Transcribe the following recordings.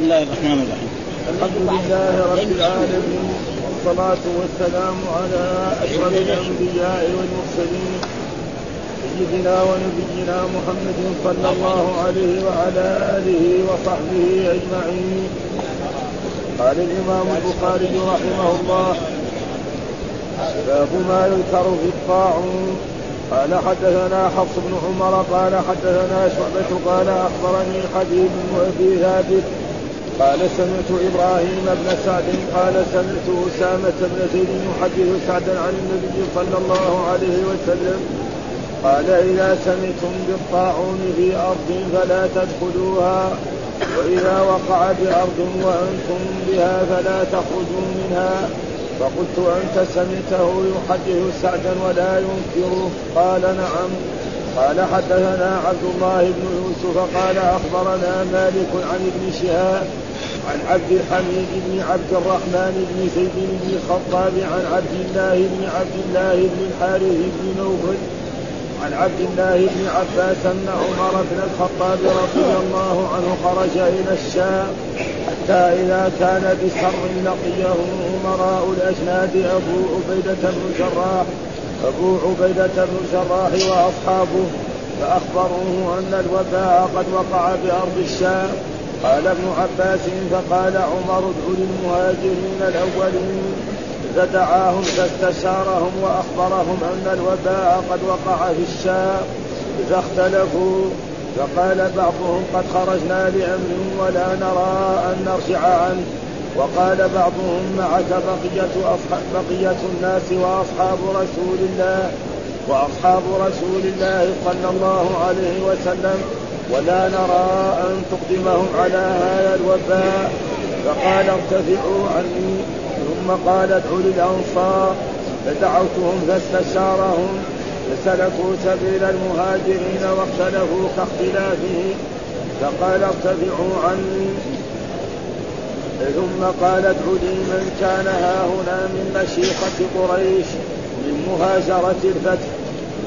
بسم الله الرحمن الرحيم. الحمد لله رب العالمين والصلاة والسلام على أشرف الأنبياء والمرسلين سيدنا ونبينا محمد صلى الله عليه وعلى آله وصحبه أجمعين. قال الإمام البخاري رحمه الله باب ما يذكر في الطاعون. قال حدثنا حفص بن عمر قال حدثنا شعبة قال أخبرني حبيب وأبي ثابت قال سمعت إبراهيم بن سعد قال سمعت أسامة بن زيد يحدث سعدا عن النبي صلى الله عليه وسلم قال إذا سمعتم بالطاعون في أرض فلا تدخلوها وإذا وقع بأرض وأنتم بها فلا تخرجوا منها فقلت أنت سمعته يحدث سعدا ولا ينكره؟ قال نعم. قال حدثنا عبد الله بن يوسف قال أخبرنا مالك عن ابن شهاب عن عبد الحميد بن عبد الرحمن بن زيد بن الخطاب عن عبد الله بن عبد الله بن الحارث بن نوفل عن عبد الله بن عباس أن عمر بن الخطاب رضي الله عنه خرج إلى الشام حتى إذا كان بسر لقيه أمراء الأجناد أبو عبيدة بن جراح أبو عبيدة بن جراح وأصحابه فأخبروه أن الوباء قد وقع بأرض الشام. قال ابن عباس فقال عمر ادعوا للمهاجرين الأولين فدعاهم فاستشارهم وأخبرهم أن الوباء قد وقع في الشام فاختلفوا فقال بعضهم قد خرجنا لأمر ولا نرى أن نرجع عنه. وقال بعضهم معك بقية بقية الناس وأصحاب رسول الله وأصحاب رسول الله صلى الله عليه وسلم ولا نرى أن تقدمهم على هذا الوباء فقال ارتفعوا عني. ثم قال ادعوا للأنصار فدعوتهم فاستشارهم فسلكوا سبيل المهاجرين واختلفوا كاختلافه. فقال ارتفعوا عني. ثم قال ادعوا لي من كان ها هنا من مشيخة قريش من مهاجرة الفتح.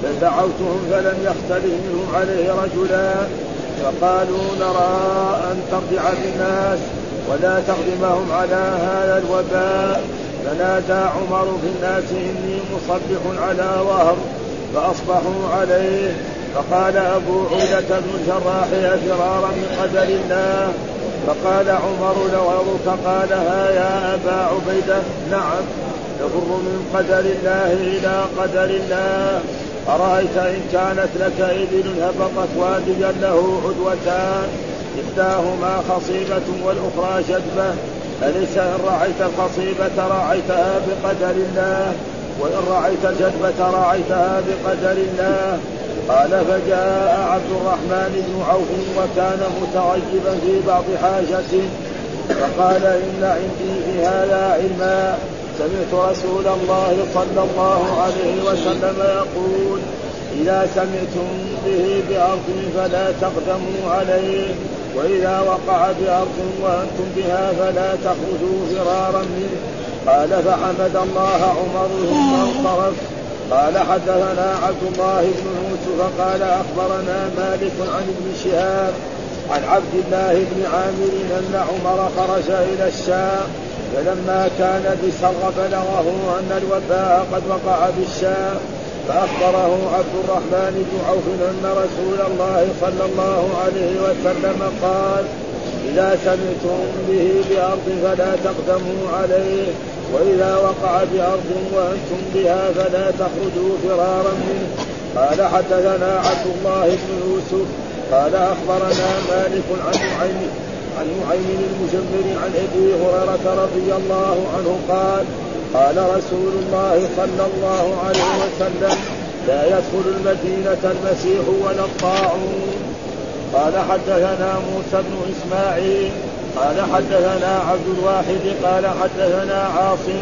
فدعوتهم فلم يختلف منهم عليه رجلان فقالوا نرى أن ترجع بالناس ولا تخدمهم على هذا الوباء. فنادى عمر في الناس إني مصبح على وهر فأصبحوا عليه. فقال أبو عودة بن الجراح فرارا من قدر الله. فقال عمر لغرك قالها يا أبا عبيدة. نعم تفر من قدر الله إلى قدر الله. أرأيت إن كانت لك إبل هبطت واديا له عدوتان إحداهما خصيبة والأخرى جدبة أليس إن رعيت الخصيبة رعيتها بقدر الله؟ وإن رعيت الجدبة رعيتها بقدر الله؟ قال فجاء عبد الرحمن بن عوف وكان متغيبا في بعض حاجته فقال إن عندي في هذا علما. سمعت رسول الله صلى الله عليه وسلم يقول إذا سمعتم به بأرض فلا تقدموا عليه وإذا وقع بأرض وأنتم بها فلا تخرجوا فرارا منه. قال فحمد الله عمر ثم انصرف قال حدثنا عبد الله بن يوسف قال أخبرنا مالك عن ابن شهاب عن عبد الله بن عامر أن عمر خرج إلى الشام فلما كان بسر بلغه أن الوباء قد وقع بالشام فأخبره عبد الرحمن بن عوف أن رسول الله صلى الله عليه وسلم قال إذا سمعتم به بأرض فلا تقدموا عليه وإذا وقع بأرض وأنتم بها فلا تخرجوا فرارا منه. قال حدثنا عبد الله بن يوسف قال أخبرنا مالك عن نعيم عن نعيم المجمر عن أبي هريرة رضي الله عنه قال قال رسول الله صلى الله عليه وسلم لا يدخل المدينة المسيح ولا الطاعون. قال حدثنا موسى بن إسماعيل قال حدثنا عبد الواحد قال حدثنا عاصم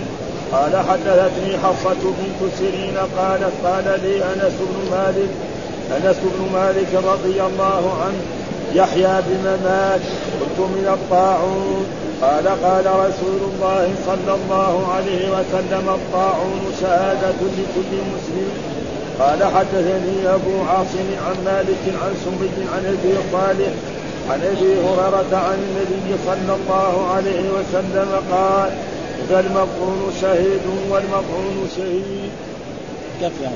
قال حدثتني حفصة بنت سيرين قالت قال لي أنس بن مالك أنس بن مالك رضي الله عنه يحيى بممات قلت من الطاعون قال قال رسول الله صلى الله عليه وسلم الطاعون شهادة لكل مسلم قال حدثني أبو عاصم عن مالك عن سمي عن أبي صالح عن أبي هريرة عن النبي صلى الله عليه وسلم قال فالمطعون شهيد والمطعون شهيد. كفى يعني.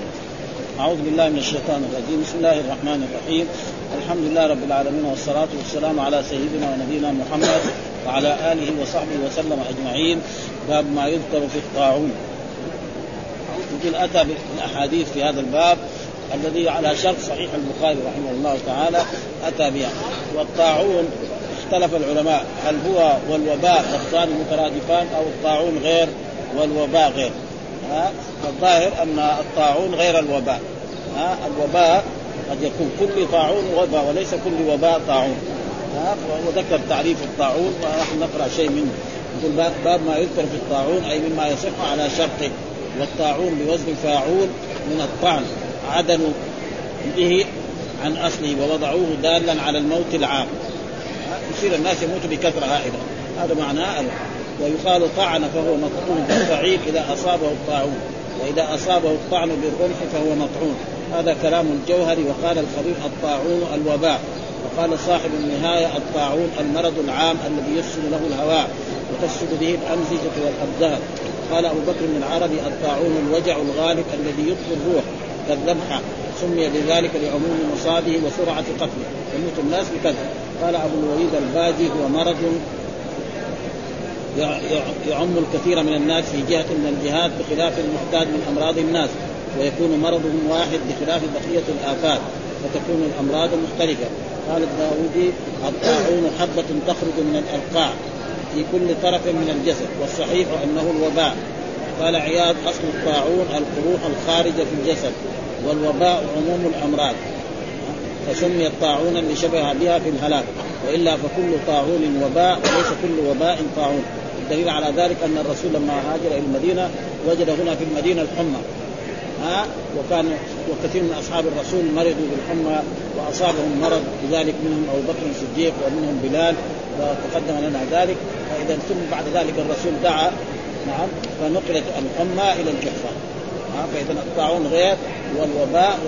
أعوذ بالله من الشيطان الرجيم، بسم الله الرحمن الرحيم، الحمد لله رب العالمين والصلاة والسلام على سيدنا ونبينا محمد وعلى آله وصحبه وسلم أجمعين، باب ما يذكر في الطاعون. يمكن أتى بالأحاديث في هذا الباب الذي على شرط صحيح البخاري رحمه الله تعالى أتى بها، والطاعون اختلف العلماء هل هو والوباء لفظان مترادفان أو الطاعون غير والوباء غير؟ الظاهر أن الطاعون غير الوباء. الوباء قد يكون كل طاعون وباء وليس كل وباء طاعون. وذكر تعريف الطاعون ونحن نقرأ شيء منه. يقول باب ما يذكر في الطاعون أي مما يصح على شرطه والطاعون بوزن فاعول من الطعن عدلوا به عن أصله ووضعوه دالا على الموت العام. يصير الناس يموتوا بكثرة هائلة. هذا معناه ويقال طعن فهو مطعون بالفعيل إذا أصابه الطاعون وإذا أصابه الطعن بالرمح فهو مطعون. هذا كلام الجوهري وقال الخبير الطاعون الوباء وقال صاحب النهاية الطاعون المرض العام الذي يفسد له الهواء وتفسد به الامزجه والأبدان. قال أبو بكر بن العربي الطاعون الوجع الغالب الذي يطفي الروح كالذبحه سمي بذلك لعموم مصابه وسرعة قتله. يموت الناس بكذا. قال أبو الوليد الباجي هو مرض يعم الكثير من الناس في جهة من الجهات بخلاف المحتاج من أمراض الناس. ويكون مرضهم واحد بخلاف بقية الآفات فتكون الأمراض مختلفة. قال الداودي الطاعون حبة تخرج من الألقاع في كل طرف من الجسد والصحيح أنه الوباء. قال عياض أصل الطاعون القروح الخارجه في الجسد والوباء عموم الأمراض. فسمي الطاعون اللي شبه بها في الهلاك وإلا فكل طاعون وباء وليس كل وباء طاعون. الدليل على ذلك أن الرسول لما هاجر إلى المدينة وجد هنا في المدينة الحمى. وكان وكثير من أصحاب الرسول مرضوا بالحمى وأصابهم مرض لذلك منهم أبو بكر الصديق ومنهم بلال وتقدم لنا ذلك. فإذا ثم بعد ذلك الرسول دعا نعم فنقلت الحمى إلى الجحفه فإذا الطاعون غير والوباء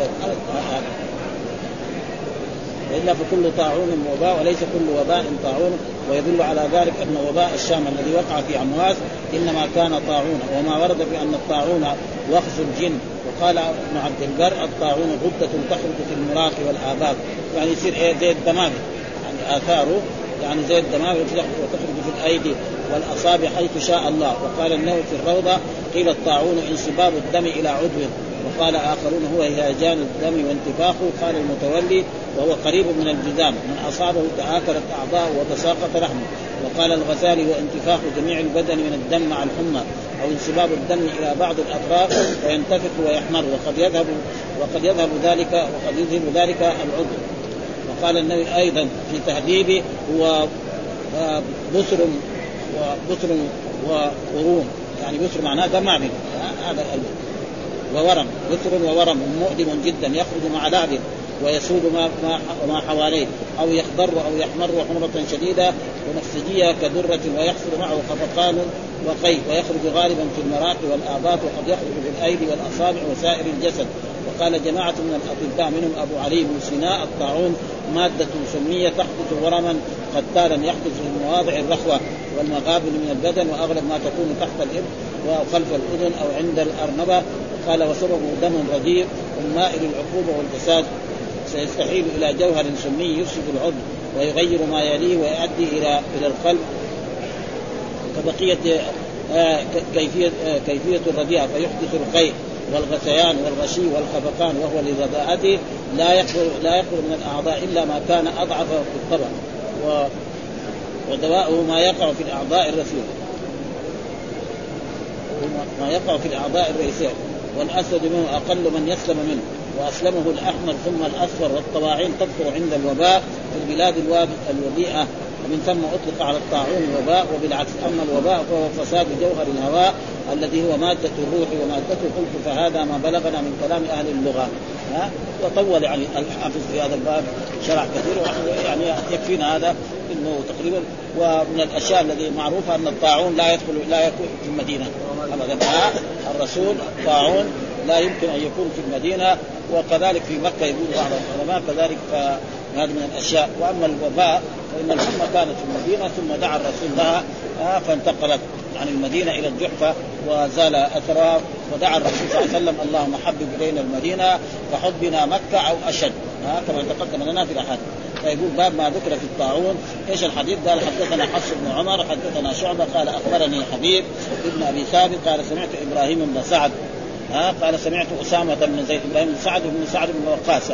والا فكل طاعون وباء وليس كل وباء طاعون. ويدل على ذلك أن وباء الشام الذي وقع في عمواس إنما كان طاعون. وما ورد في أن الطاعون وخز الجن. وقال ابن عبد البر الطاعون غدة تخرج في المراق والآباب يعني يصير إيه؟ زي الدماغ يعني آثاره يعني زي الدماغ وتخرج في الأيدي والأصابع حيث شاء الله. وقال النووي في الروضة قيل الطاعون انسباب الدم إلى عضو. وقال آخرون هو هيجان الدم وانتفاخه. قال المتولي وهو قريب من الجذام من أصابه تعاكرت أعضاءه وتساقط لحمه. وقال الغزالي وانتفاخ جميع البدن من الدم مع الحمى. أو انسباب الدم إلى بعض الأطراف فينتفخ ويحمر وقد يذهب وقد يذهب ذلك وقد يذهب ذلك العضو. وقال النبي أيضا في تهذيبه هو آه، بسر وبسر وورون يعني بسر معناه دم هذا وورم. بثر وورم. مؤلم جدا. يخرج مع لعب. ويسود ما ما حواليه أو يخضر أو يحمر حمرة شديدة ونفسجية كدرة ويحصل معه خفقان وقيء ويخرج غالبا في المراق والآبات وقد يخرج في الأيدي والأصابع وسائر الجسد. وقال جماعة من الأطباء منهم أبو علي بن سيناء الطاعون مادة سمية تحدث ورما قتالا يحدث في مواضع الرخوة والمغابن من البدن وأغلب ما تكون تحت الإبط وخلف الأذن أو عند الأرنبة. قال وسببه دم رديء مائل العقوبه والفساد. سيستحيل إلى جوهر سمي يفسد العضو ويغير ما يليه ويؤدي إلى إلى القلب. كبقية آه كيفية آه كيفية الرديئه فيحدث القيء والغثيان والغشي والخفقان وهو لرداءته لا يخبر لا يخبر من الأعضاء إلا ما كان أضعف بالطبع و ودواءه ما يقع في الأعضاء الرسول. ما يقع في الأعضاء الرئيسية. والاسود منه أقل من يسلم منه. وأسلمه الاحمر ثم الاصفر والطواعين تكثر عند الوباء في البلاد الوبيئه ومن ثم أطلق على الطاعون وباء وبالعكس أما الوباء فهو فساد جوهر الهواء الذي هو مادة الروح ومادته قلت فهذا ما بلغنا من كلام أهل اللغة. ها؟ وطول يعني الحافظ في هذا الباب شرع كثير يعني يكفينا هذا إنه تقريبا. ومن الأشياء الذي معروفة أن الطاعون لا يدخل لا يكون في المدينة ابدا. الرسول طاعون لا يمكن أن يكون في المدينة وكذلك في مكة يقول بعض العلماء كذلك هذه من الأشياء. وأما الوباء فإن الحمى كانت في المدينة ثم دعا الرسول لها آه، فانتقلت عن المدينة إلى الجحفة وزال أثرها ودعا الرسول صلى الله عليه وسلم اللهم حبب إلينا المدينة كحبنا مكة أو أشد. ها كما تقدم لنا في الأحاديث. فيقول باب ما ذكر في الطاعون. إيش الحديث؟ قال حدثنا حفص بن عمر حدثنا شعبة قال أخبرني حبيب ابن أبي ثابت قال سمعت إبراهيم بن سعد ها قال سمعت أسامة بن زيد بن سعد بن سعد بن وقاص.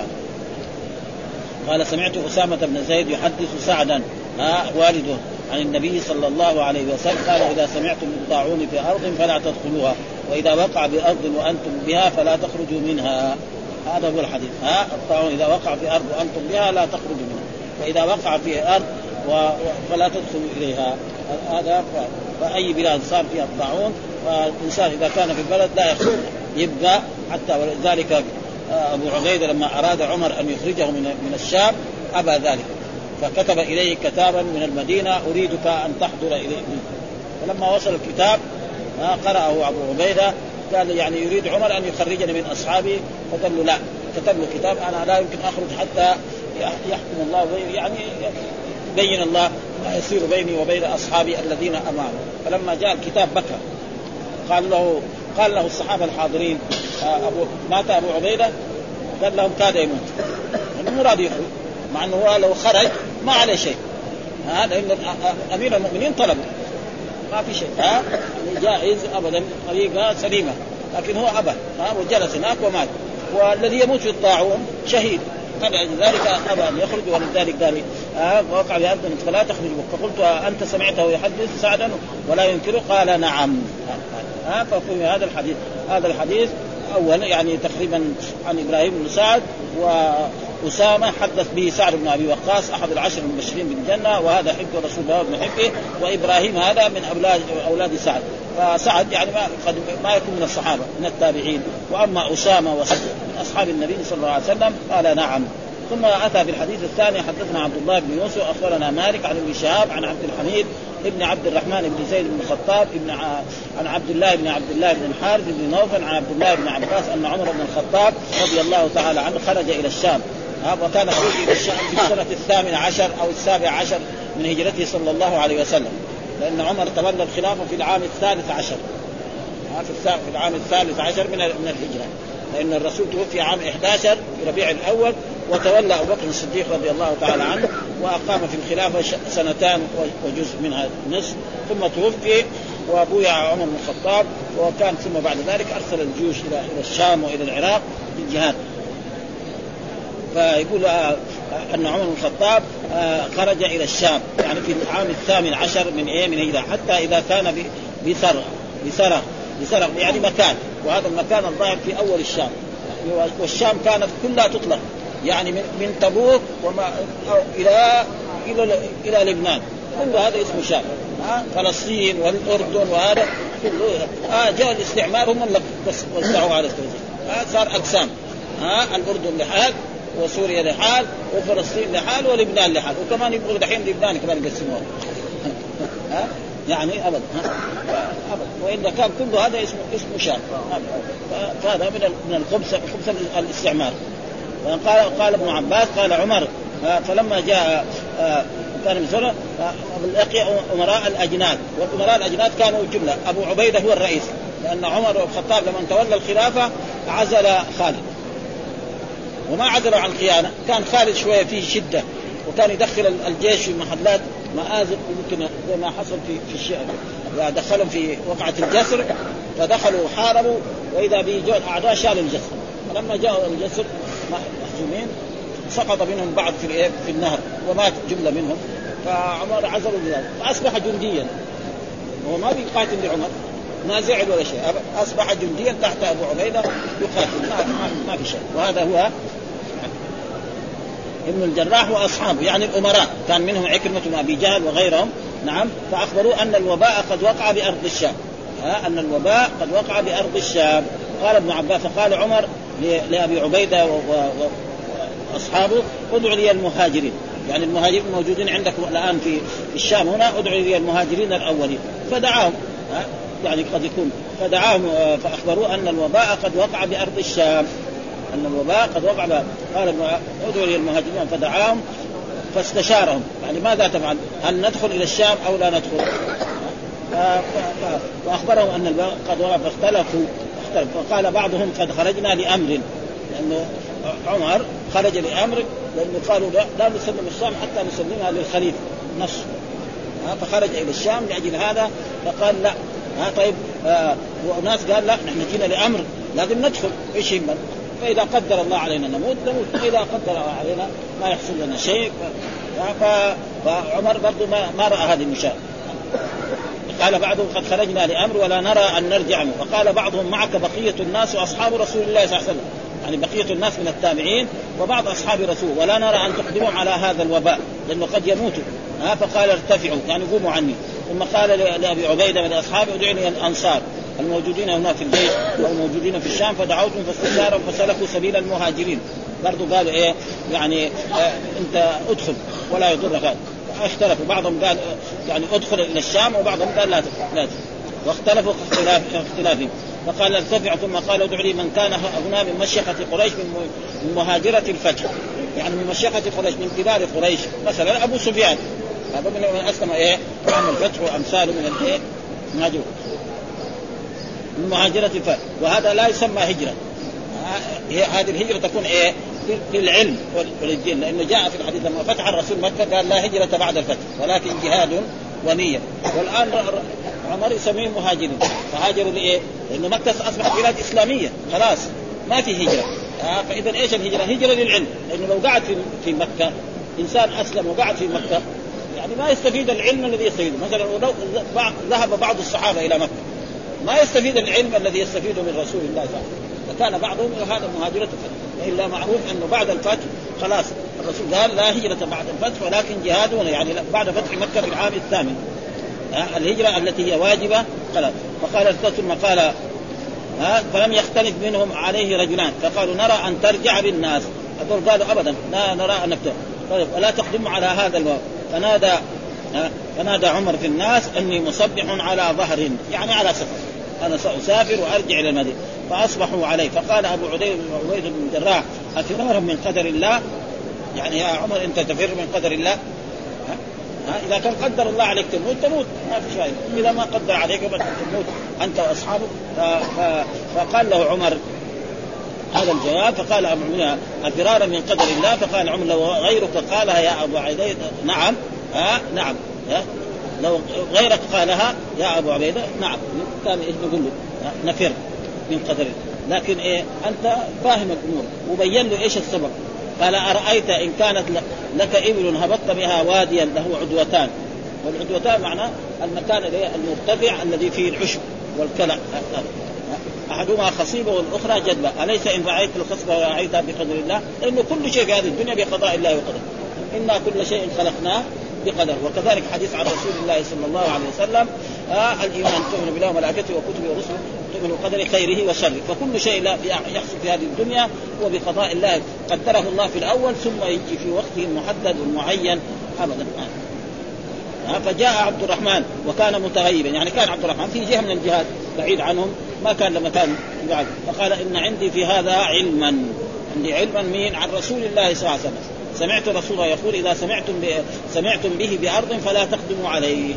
قال سمعت أسامة بن زيد يحدث سعدا ها والده عن النبي صلى الله عليه وسلم قال إذا سمعتم الطاعون في أرض فلا تدخلوها وإذا وقع بأرض وأنتم بها فلا تخرجوا منها. هذا هو الحديث ها الطاعون إذا وقع في أرض وأنتم بها لا تخرجوا منها فاذا وقع في أرض و... فلا تدخلوا إليها. هذا فاي بلاد صار فيها الطاعون فالانسان إذا كان في البلد لا يخرج. يبقى حتى ولذلك آه، أبو عبيدة لما أراد عمر أن يخرجه من من الشام أبى ذلك. فكتب إليه كتابا من المدينة أريدك أن تحضر إليه. فلما وصل الكتاب آه، قرأه أبو عبيدة قال يعني يريد عمر أن يخرجني من أصحابي؟ فقال له لا. كتب له كتاب أنا لا يمكن أخرج حتى يحكم الله يعني يبين الله ما يصير بيني وبين أصحابي الذين امامه فلما جاء الكتاب بكى. قال له قال له الصحابة الحاضرين آه، ابو مات أبو عبيدة قال لهم كاد يموت. يعني مو راضي يخرج مع إنه هو لو خرج ما عليه شيء. ها لأن أمير المؤمنين طلبوا ما في شيء. ها جائز ابدا طريقة سليمة. لكن هو أبى. ها وجلس هناك ومات. والذي يموت في الطاعون شهيد فلذلك أبى أن يخرج ولذلك قال آه وقع بارض فلا تخرج فقلت أنت سمعته يحدث سعدا ولا ينكره؟ قال نعم. ها ففهم هذا الحديث. هذا الحديث أول يعني تقريبا عن إبراهيم بن سعد وأسامة حدث به سعد بن أبي وقاص أحد العشر المبشرين بالجنة وهذا حب رسول الله بن حبه وإبراهيم هذا من أولاد أولاد سعد. فسعد يعني ما قد ما يكون من الصحابة من التابعين. وأما أسامة وسعد من أصحاب النبي صلى الله عليه وسلم قال نعم. ثم أتى بالحديث الثاني حدثنا عبد الله بن يوسف أخبرنا مالك عن ابن شهاب عن عبد الحميد ابن عبد الرحمن بن زيد بن الخطاب ابن. عن عبد الله بن عبد الله بن الحارث بن نوفل عن عبد الله بن عباس أن عمر بن الخطاب رضي الله تعالى عنه خرج إلى الشام. وكان خروج إلى الشام في السنة الثامنة عشر أو السابع عشر من هجرته صلى الله عليه وسلم. لأن عمر تولى الخلافة في العام الثالث عشر. في العام الثالث عشر من من الهجرة. لأن الرسول توفي عام 11 في ربيع الأول وتولى أبو بكر الصديق رضي الله تعالى عنه وأقام في الخلافة سنتان وجزء منها نصف ثم توفي وأبويا عمر بن الخطاب وكان ثم بعد ذلك أرسل الجيوش إلى إلى الشام وإلى العراق للجهاد. فيقول آه أن عمر بن الخطاب آه خرج إلى الشام يعني في العام الثامن عشر من إيه من هجرة حتى إذا كان بثرى بثرى بثرى يعني مكان وهذا المكان الظاهر في أول الشام. والشام كانت كلها تطلق. يعني من تبوك وما إلى إلى إلى لبنان. كل هذا اسمه شام ها؟ فلسطين والأردن وهذا كله. آه جاء الاستعمار هم اللي وزعوا على التوزيع. آه صار أقسام. ها؟ الأردن لحال وسوريا لحال وفلسطين لحال ولبنان لحال. وكمان يبغوا دحين لبنان كمان يقسموها ها؟ يعني ابدا ابدا والا كان كل هذا اسمه اسمه شام فهذا من من الخبث خبث الاستعمار. قال قال ابن عباس قال عمر فلما جاء كان من سنة لقي أمراء الأجناد والامراء الأجناد كانوا جملة. أبو عبيدة هو الرئيس لأن عمر بن الخطاب لما تولى الخلافة عزل خالد. وما عزلوا عن الخيانة. كان خالد شوية فيه شدة وكان يدخل الجيش في محلات مآزق يمكن زي ما حصل في في الشعب دخلهم في وقعة الجسر فدخلوا وحاربوا وإذا بيجوا الاعداء شالوا الجسر. فلما جاءوا الجسر محزومين سقط منهم بعض في في النهر ومات جملة منهم. فعمر عزلوا بذلك. فأصبح جنديا. هو ما بيقاتل لعمر. ما زعل ولا شيء. أصبح جنديا تحت أبو عبيدة يقاتل. ما, ما في شيء. وهذا هو ابن الجراح وأصحابه يعني الأمراء. كان منهم عكرمة بن ابي جهل وغيرهم. نعم. فأخبروا أن الوباء قد وقع بأرض الشام. ها أن الوباء قد وقع بأرض الشام. قال ابن عباس فقال عمر لأبي عبيدة وأصحابه ادعوا لي المهاجرين. يعني المهاجرين موجودين عندكم الآن في الشام هنا ادعوا لي المهاجرين الأولين. فدعاهم يعني قد يكون فدعاهم فأخبروه أن الوباء قد وقع بأرض الشام. أن الوباء قد وقع قال ادعوا للمهاجرين فدعاهم فاستشارهم. يعني ماذا تفعل؟ هل ندخل إلى الشام أو لا ندخل؟ فأخبرهم أن الوباء قد وقع فاختلفوا. اختلف فقال بعضهم قد خرجنا لأمر. لأنه عمر خرج لأمر لأنه قالوا لا, لا نسلم الشام حتى نسلمها للخليفة. نص. فخرج إلى الشام لأجل هذا فقال لا. ها طيب آه وناس قال لا نحن جينا لأمر. لازم ندخل. إيش يهمنا؟ فإذا قدر الله علينا نموت نموت. واذا قدر علينا ما يحصل لنا شيء. فعمر برضه ما, ما رأى هذه المشاهده قال بعضهم قد خرجنا لأمر ولا نرى أن نرجع منه. وقال بعضهم معك بقية الناس واصحاب رسول الله صلى الله عليه وسلم. يعني بقية الناس من التابعين وبعض أصحاب رسول. ولا نرى أن تقدمهم على هذا الوباء لأنه قد يموتوا ها فقال ارتفعوا يعني قوموا عني. ثم قال لأبي عبيدة من اصحابه ادعني الأنصار. الموجودين هنا في البيت والموجودين في الشام فدعوتهم فاستشارهم فسلكوا سبيل المهاجرين. برضو قالوا إيه يعني آه أنت أدخل ولا يضرك. اختلفوا. بعضهم قال يعني ادخل إلى الشام وبعضهم قال لا لا واختلفوا اختلاف اختلافهم. فقال ارتفع ثم قال ادع لي من كان هنا من مشيخة قريش من مهاجرة الفتح. يعني من مشيخة قريش من كبار قريش. مثلا أبو سفيان. هذا من أسلم إيه عام الفتح وأمثاله من الايه مهاجر من مهاجرة الفتح. وهذا لا يسمى هجرة. هذه الهجرة تكون إيه؟ في العلم والدين لأنه جاء في الحديث لما فتح الرسول مكة قال لا هجرة بعد الفتح ولكن جهاد ونية. والآن عمر يسميهم مهاجرين. فهاجروا لإيه؟ لأنه مكة أصبحت بلاد إسلامية. خلاص ما في هجرة. آه فاذا إيش الهجرة؟ هجرة للعلم. لأنه لو قعد في في مكة إنسان أسلم وقعد في مكة يعني ما يستفيد العلم الذي يستفيده. مثلا ولو ذهب بعض الصحابة إلى مكة ما يستفيد العلم الذي يستفيده من رسول الله صلى الله عليه وسلم. فكان بعضهم هذا مهاجرة الفتح. الا معروف أنه بعد الفتح خلاص الرسول قال لا هجرة بعد الفتح ولكن جهاد يعني بعد فتح مكة في العام الثامن. الهجرة التي هي واجبة خلاص. فقال ثم قال فلم يختلف منهم عليه رجلان. فقالوا نرى أن ترجع بالناس هذول قالوا أبدا لا نرى انك طيب ولا تقدم على هذا الواو. فنادى فنادى عمر في الناس إني مصبح على ظهر يعني على سفر أنا سأسافر وأرجع إلى المدينة. فأصبحوا عليه. فقال أبو عبيد عبيد بن الجراح افرارا من قدر الله؟ يعني يا عمر أنت تفر من قدر الله؟ ها؟ ها؟ إذا كان قدر الله عليك تموت تموت. ما في شيء. إذا ما قدر عليك تموت. أنت وأصحابك. فقال له عمر هذا الجواب فقال أبو عبيده افرارا من قدر الله؟ فقال عمر لو غيرك قالها يا أبو عبيده نعم. ها؟ نعم. ها؟ لو غيرك قالها يا أبو عبيده نعم. كان إيش نقول له؟ نفر. من قدر. لكن إيه أنت فاهم الأمور. وبين له إيش السبب؟ قال أرأيت إن كانت لك إبل هبطت بها واديا له عدوتان. والعدوتان معناه المكان المرتفع الذي فيه العشب والكلى. أحدهما خصيبة والأخرى جدبه، أليس إن رأيت الخصبه ورايتها بقدر الله؟ لأنه كل شيء في هذه الدنيا بقضاء الله وقدره. إنا كل شيء خلقناه بقدر. وكذلك حديث عن رسول الله صلى الله عليه وسلم آه الإيمان تؤمن بالله وملائكته وكتبه ورسله تؤمن بقدر خيره وشره. فكل شيء لا يحصل في هذه الدنيا هو بقضاء الله. قدره الله في الأول ثم يجي في وقته المحدد والمعين ابدا. آه فجاء عبد الرحمن وكان متغيبا. يعني كان عبد الرحمن في جهة من الجهات بعيد عنهم ما كان لما كان بعد. فقال إن عندي في هذا علما. عندي علما مين؟ عن رسول الله صلى الله عليه وسلم. سمعت رسول الله يقول إذا سمعتم سمعتم به بأرض فلا تقدموا عليه.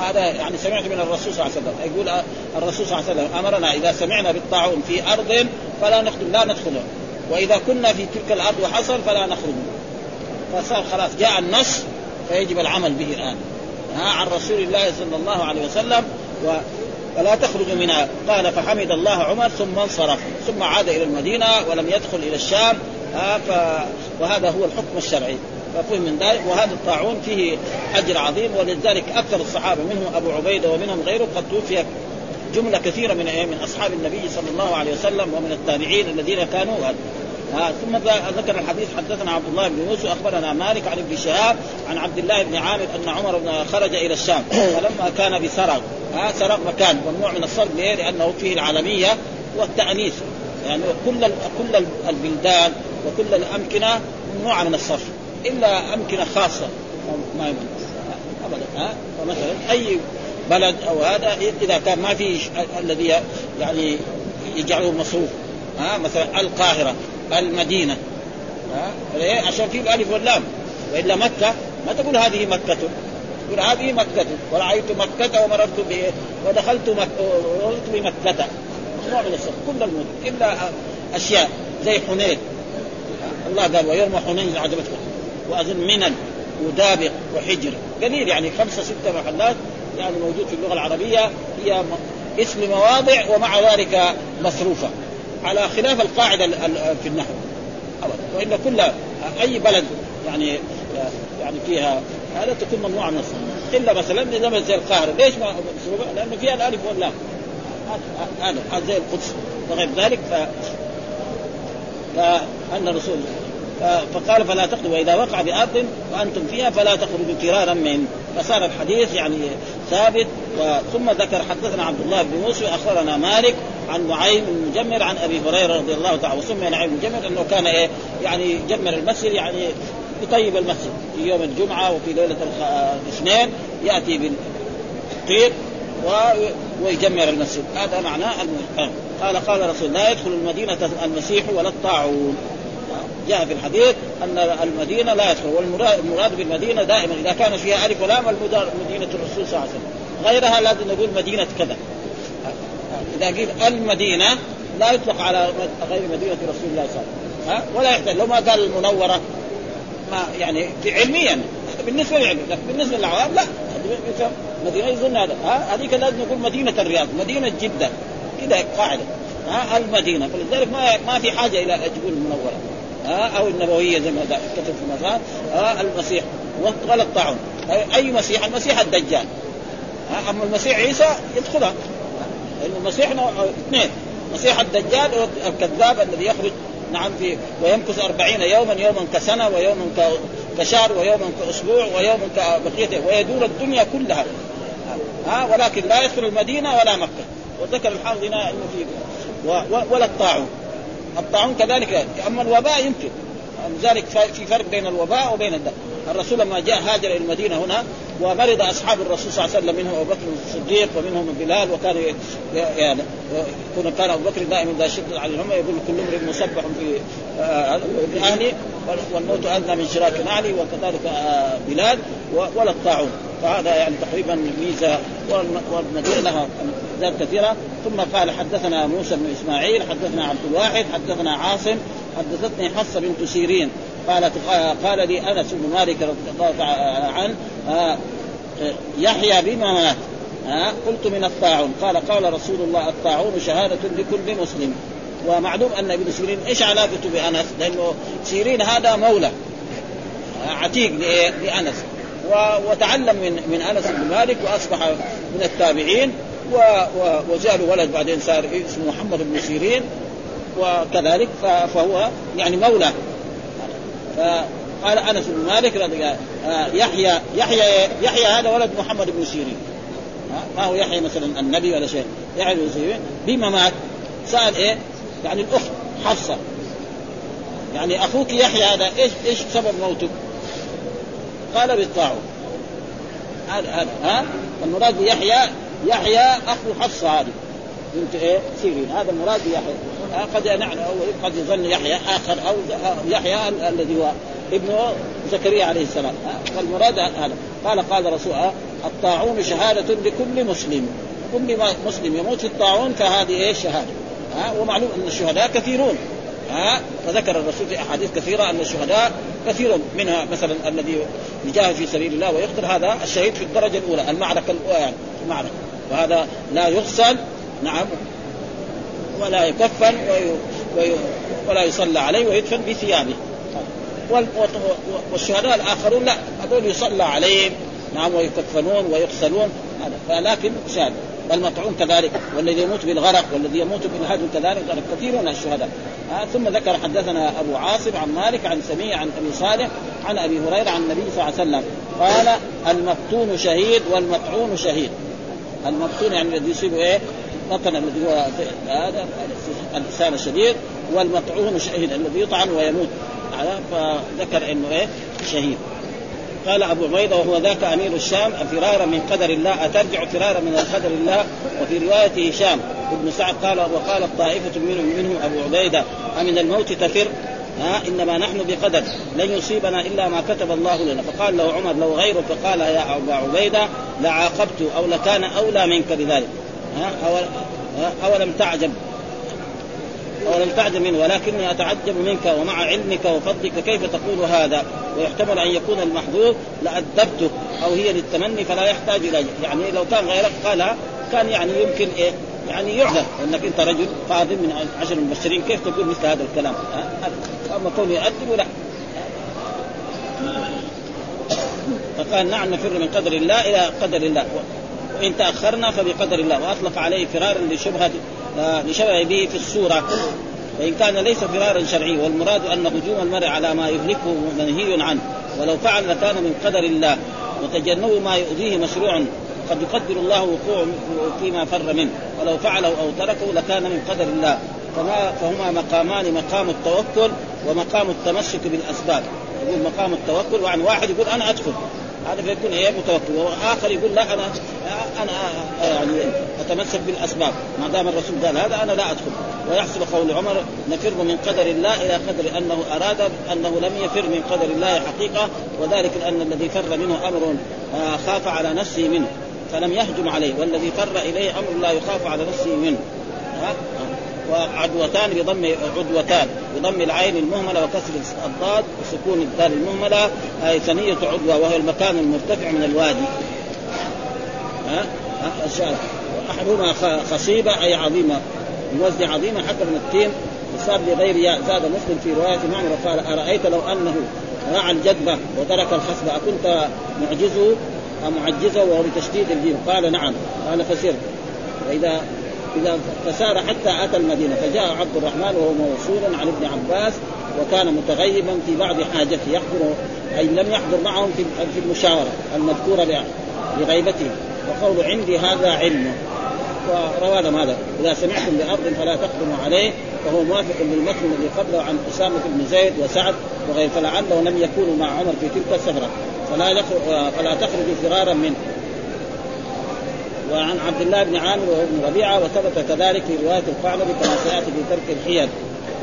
هذا يعني سمعت من الرسول صلى الله عليه وسلم يقول الرسول صلى الله عليه وسلم أمرنا إذا سمعنا بالطاعون في أرض فلا نخدم لا ندخله وإذا كنا في تلك الأرض وحصل فلا نخرج. فصار خلاص جاء النص فيجب العمل به الآن. ها عن رسول الله صلى الله عليه وسلم و فلا تخرج منها قال فحمد الله عمر ثم انصرف ثم عاد إلى المدينة ولم يدخل إلى الشام. ف... وهذا هو الحكم الشرعي. ففهم من ذلك وهذا الطاعون فيه أجر عظيم ولذلك أكثر الصحابة منهم أبو عبيدة ومنهم غيره قد توفي جملة كثيرة من من أصحاب النبي صلى الله عليه وسلم ومن التابعين الذين كانوا ها ثم ذكر الحديث حدثنا عبد الله بن يوسف أخبرنا مالك عن ابن شهاب عن عبد الله بن عامر أن عمر بن خرج إلى الشام فلما كان بسرغ ها سرغ مكان ممنوع من الصرف ليه؟ لأنه فيه العالمية والتأنيث. يعني كل كل البلدان وكل الأمكنة ممنوعة من الصرف. إلا أمكنة خاصة. ما يمكن. أبدا. ها؟ فمثلا أي بلد أو هذا إذا كان ما في الذي يعني يجعله مصروف. ها؟ مثلا القاهرة المدينة. ها؟ عشان في الالف واللام وإلا مكة ما تقول هذه مكة. تقول هذه مكة. ورأيت مكة ومررت به ودخلت مكة ومررت بمكة. ممنوع من الصرف كل المدن إلا أشياء. زي حنين. الله قال ويوم حنين عجبتكم. وأظن منن ودابق وحجر. قليل يعني خمسة ستة محلات يعني موجود في اللغة العربية. هي اسم مواضع ومع ذلك مصروفة. على خلاف القاعدة في النحو. أبدا. وإن كل أي بلد يعني يعني فيها هذا تكون ممنوعة من الصلاه إلا مثلا زي زي القاهرة. ليش ما؟ لأنه فيها الألف واللام. هذا زي القدس وغير ذلك. ف فأن الرسول فقال فلا تخرجوا وإذا وقع بارض وأنتم فيها فلا تخرجوا فرارا من فصار الحديث يعني ثابت. ثم ذكر حدثنا عبد الله بن موسى أخبرنا مالك عن نعيم المجمر عن أبي هريرة رضي الله تعالى وسمي نعيم المجمر إنه كان إيه يعني جمر المسجد يعني يطيب المسجد في يوم الجمعة وفي ليلة الاثنين يأتي بالطيب ويجمر المسجد. هذا معناه قال قال رسول لا يدخل المدينة المسيح ولا الطاعون. جاء في الحديث أن المدينة لا يدخل والمراد بالمدينة دائما إذا كان فيها ألف ولام مدينة الرسول صلى الله عليه وسلم. غيرها لازم نقول مدينة كذا. إذا قيل المدينة لا يطلق على غير مدينة رسول الله صلى الله عليه وسلم. ولا يحتاج. لو ما قال المنورة ما يعني علميا بالنسبة للعلم لكن بالنسبة للعوام لا. مدينة يظن هذا. ها؟ هذيك لازم نقول مدينة الرياض مدينة جدة. كذا قاعدة. ها؟ المدينة. فلذلك ما ما في حاجة إلى تقول المنورة. ها أو النبوية زي ما كتب في المصحف ها المسيح. ولا الطاعون. اي مسيح؟ المسيح الدجال. ها أما المسيح عيسى يدخلها. المسيح اثنين. مسيح الدجال الكذاب الذي يخرج نعم في ويمكث أربعين يوما يوما كسنة ويوما كشهر ويوما كأسبوع ويوما كبقية ويدور الدنيا كلها. ها ولكن لا يدخل المدينة ولا مكة. وذكر الحافظ هنا إنه في ولا الطاعون. الطاعون كذلك أما الوباء يمكن. لذلك في فرق بين الوباء وبين الدم الرسول لما جاء هاجر إلى المدينة هنا ومرض أصحاب الرسول صلى الله عليه وسلم منهم أبو بكر الصديق ومنهم بلال وكان يعني كان أبو بكر دائما اذا شد الأمة يقول كل امرئ مسبح في آه، أهلي والموت أدنى من شراك نعلي وكذلك آه، بلال ولا الطاعون. فهذا يعني تقريبا ميزة والمدينة لها ذات كثيرة. ثم قال حدثنا موسى بن إسماعيل حدثنا عبد الواحد حدثنا عاصم حدثتني حفصة بنت سيرين. قالت قال لي أنس بن مالك رضي الله عنه آه، يحيى بما مات. ها قلت من الطاعون. قال قال رسول الله الطاعون شهادة لكل مسلم. ومعلوم أن ابن سيرين إيش علاقته بأنس؟ لأنه سيرين هذا مولى. عتيق لأنس. وتعلم من من أنس بن مالك وأصبح من التابعين. وجاء له ولد بعدين صار اسمه محمد بن سيرين وكذلك فهو يعني مولى. فقال أنس بن مالك آه، يحيى يحيى يحيى هذا ولد محمد بن سيرين. ما هو يحيى مثلا النبي ولا شيء يحيى بن سيرين بما مات سال إيه؟ يعني الأخت حفصة. يعني أخوك يحيى هذا إيش إيش سبب موته؟ قال بالطاعون. هذا هذا ها؟ المراد بيحيى يحيى أخو حفصة هذه. بنت إيه؟ سيرين. هذا المراد بيحيى قد نعلم أو قد يظن يحيى آخر أو يحيى الذي هو ابن زكريا عليه السلام. والمراد هذا. قال قال رسول الطاعون شهادة لكل مسلم. كل مسلم يموت في الطاعون فهذه إيه؟ شهادة. ها ومعلوم أن الشهداء كثيرون. ها فذكر الرسول في أحاديث كثيرة أن الشهداء كثير منها مثلا الذي يجاهد في سبيل الله ويقتل. هذا الشهيد في الدرجة الأولى المعركة الأولى يعني المعركة. وهذا لا يغسل نعم ولا يكفن ولا يصلى عليه ويدفن بثيابه. والشهداء الآخرون لا هذول يصلى عليهم نعم ويكفنون ويغسلون فلكن شهد والمطعون كذلك والذي يموت بالغرق والذي يموت بالهدم كذلك كثير من الشهداء. آه ثم ذكر حدثنا أبو عاصم عن مالك عن سميع عن أبي صالح عن أبي هريرة عن النبي صلى الله عليه وسلم قال المفتون شهيد والمطعون شهيد. المفتون يعني الذي يصيب إيه؟ بطن الذي هو هذا اللسان الشديد والمطعون شهيد الذي يطعن ويموت. فذكر إنه إيه؟ شهيد. قال أبو عبيدة وهو ذاك أمير الشام فرارا من قدر الله أترجع فرارا من قدر الله؟ وفي رواية هشام ابن سعد قال وقالت طائفه منهم منهم أبو عبيدة أمن الموت تفر؟ ها إنما نحن بقدر. لن يصيبنا إلا ما كتب الله لنا. فقال له عمر لو غيره فقال يا أبا عبيدة لعاقبت أو لكان أولى منك بذلك. ها اولم تعجب. ولم تعجب منه. ولكني أتعجب منك ومع علمك وفضلك كيف تقول هذا. ويحتمل أن يكون المحذوف لادبته أو هي للتمني فلا يحتاج إلى يعني لو كان غيرك قالها كان يعني يمكن إيه يعني يعذر أنك أنت رجل فاضل من عشر المبشرين كيف تقول مثل هذا الكلام؟ أما كونه يؤدب لا. فقال نعم نفر من قدر الله إلى قدر الله. وإن تأخرنا فبقدر الله. وأطلق عليه فرارا لشبهة لشبه به في الصورة وإن كان ليس فرارا شرعي والمراد أن هجوم المرء على ما يهلكه منهي عنه. ولو فعل لكان من قدر الله. وتجنب ما يؤذيه مشروع. قد يقدر الله وقوع فيما فر منه. ولو فعله أو تركه لكان من قدر الله. فما فهما مقامان مقام التوكل ومقام التمسك بالأسباب. يقول مقام التوكل يعني واحد يقول أنا أدخل. هذا فيكون إيه؟ متوكل. وآخر يقول لا أنا أنا يعني أتمسك بالأسباب. ما دام الرسول قال هذا أنا لا أدخل. ويحسب قول عمر نفر من قدر الله إلى قدر أنه أراد أنه لم يفر من قدر الله حقيقة. وذلك لأن الذي فر منه أمر آه، خاف على نفسه منه. فلم يهجم عليه والذي فر إليه أمر لا يخاف على نفسه منه. ها؟ وعدوتان بضم عدوتان بضم العين المهملة وكسر الضاد وسكون الدال المهملة أي ثنية عدوى وهو المكان المرتفع من الوادي. ها؟ ها؟ احدهما خصيبة أي عظيمة بوزن عظيمه حتى من التين وصار لغير ياء زاد مسلم في رواية معمر قال أرأيت لو أنه راعى الجدبه وترك الخصبه أكنت معجزه؟ معجزة وهو بتشديد الجيم قال نعم. قال فسر. واذا إذا فسار حتى أتى المدينة فجاء عبد الرحمن وهو موصول عن ابن عباس وكان متغيبا في بعض حاجته يحضر أي لم يحضر معهم في المشاورة المذكورة لغيبته. وقول عندي هذا علم. وروى هذا. إذا سمعتم بأرض فلا تقدموا عليه وهو موافق للمتن الذي قبله عن أسامة بن زيد وسعد وغير فلعله لم يكونوا مع عمر في تلك السفرة. فلا فلا تخرجوا فرارا منه. وعن عبد الله بن عامر وهو ابن ربيعة وثبت كذلك في رواية القعنبي كما سيأتي في ترك الحيل.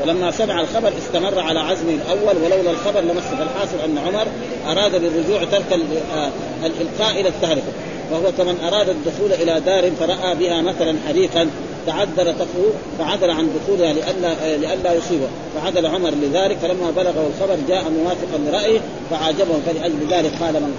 ولما سمع الخبر استمر على عزمه الأول ولولا الخبر لمس فالحاصل أن عمر أراد بالرجوع ترك آه، الإلقاء إلى التهلكة. وهو كمن أراد الدخول إلى دار فرأى بها مثلا حريقا. تعذر طفه فعدل عن دخولها لئلا لئلا يصيبه. فعدل عمر لذلك فلما بلغه الخبر جاء موافقا لرأيه فعاجبه فلأجل ذلك قال من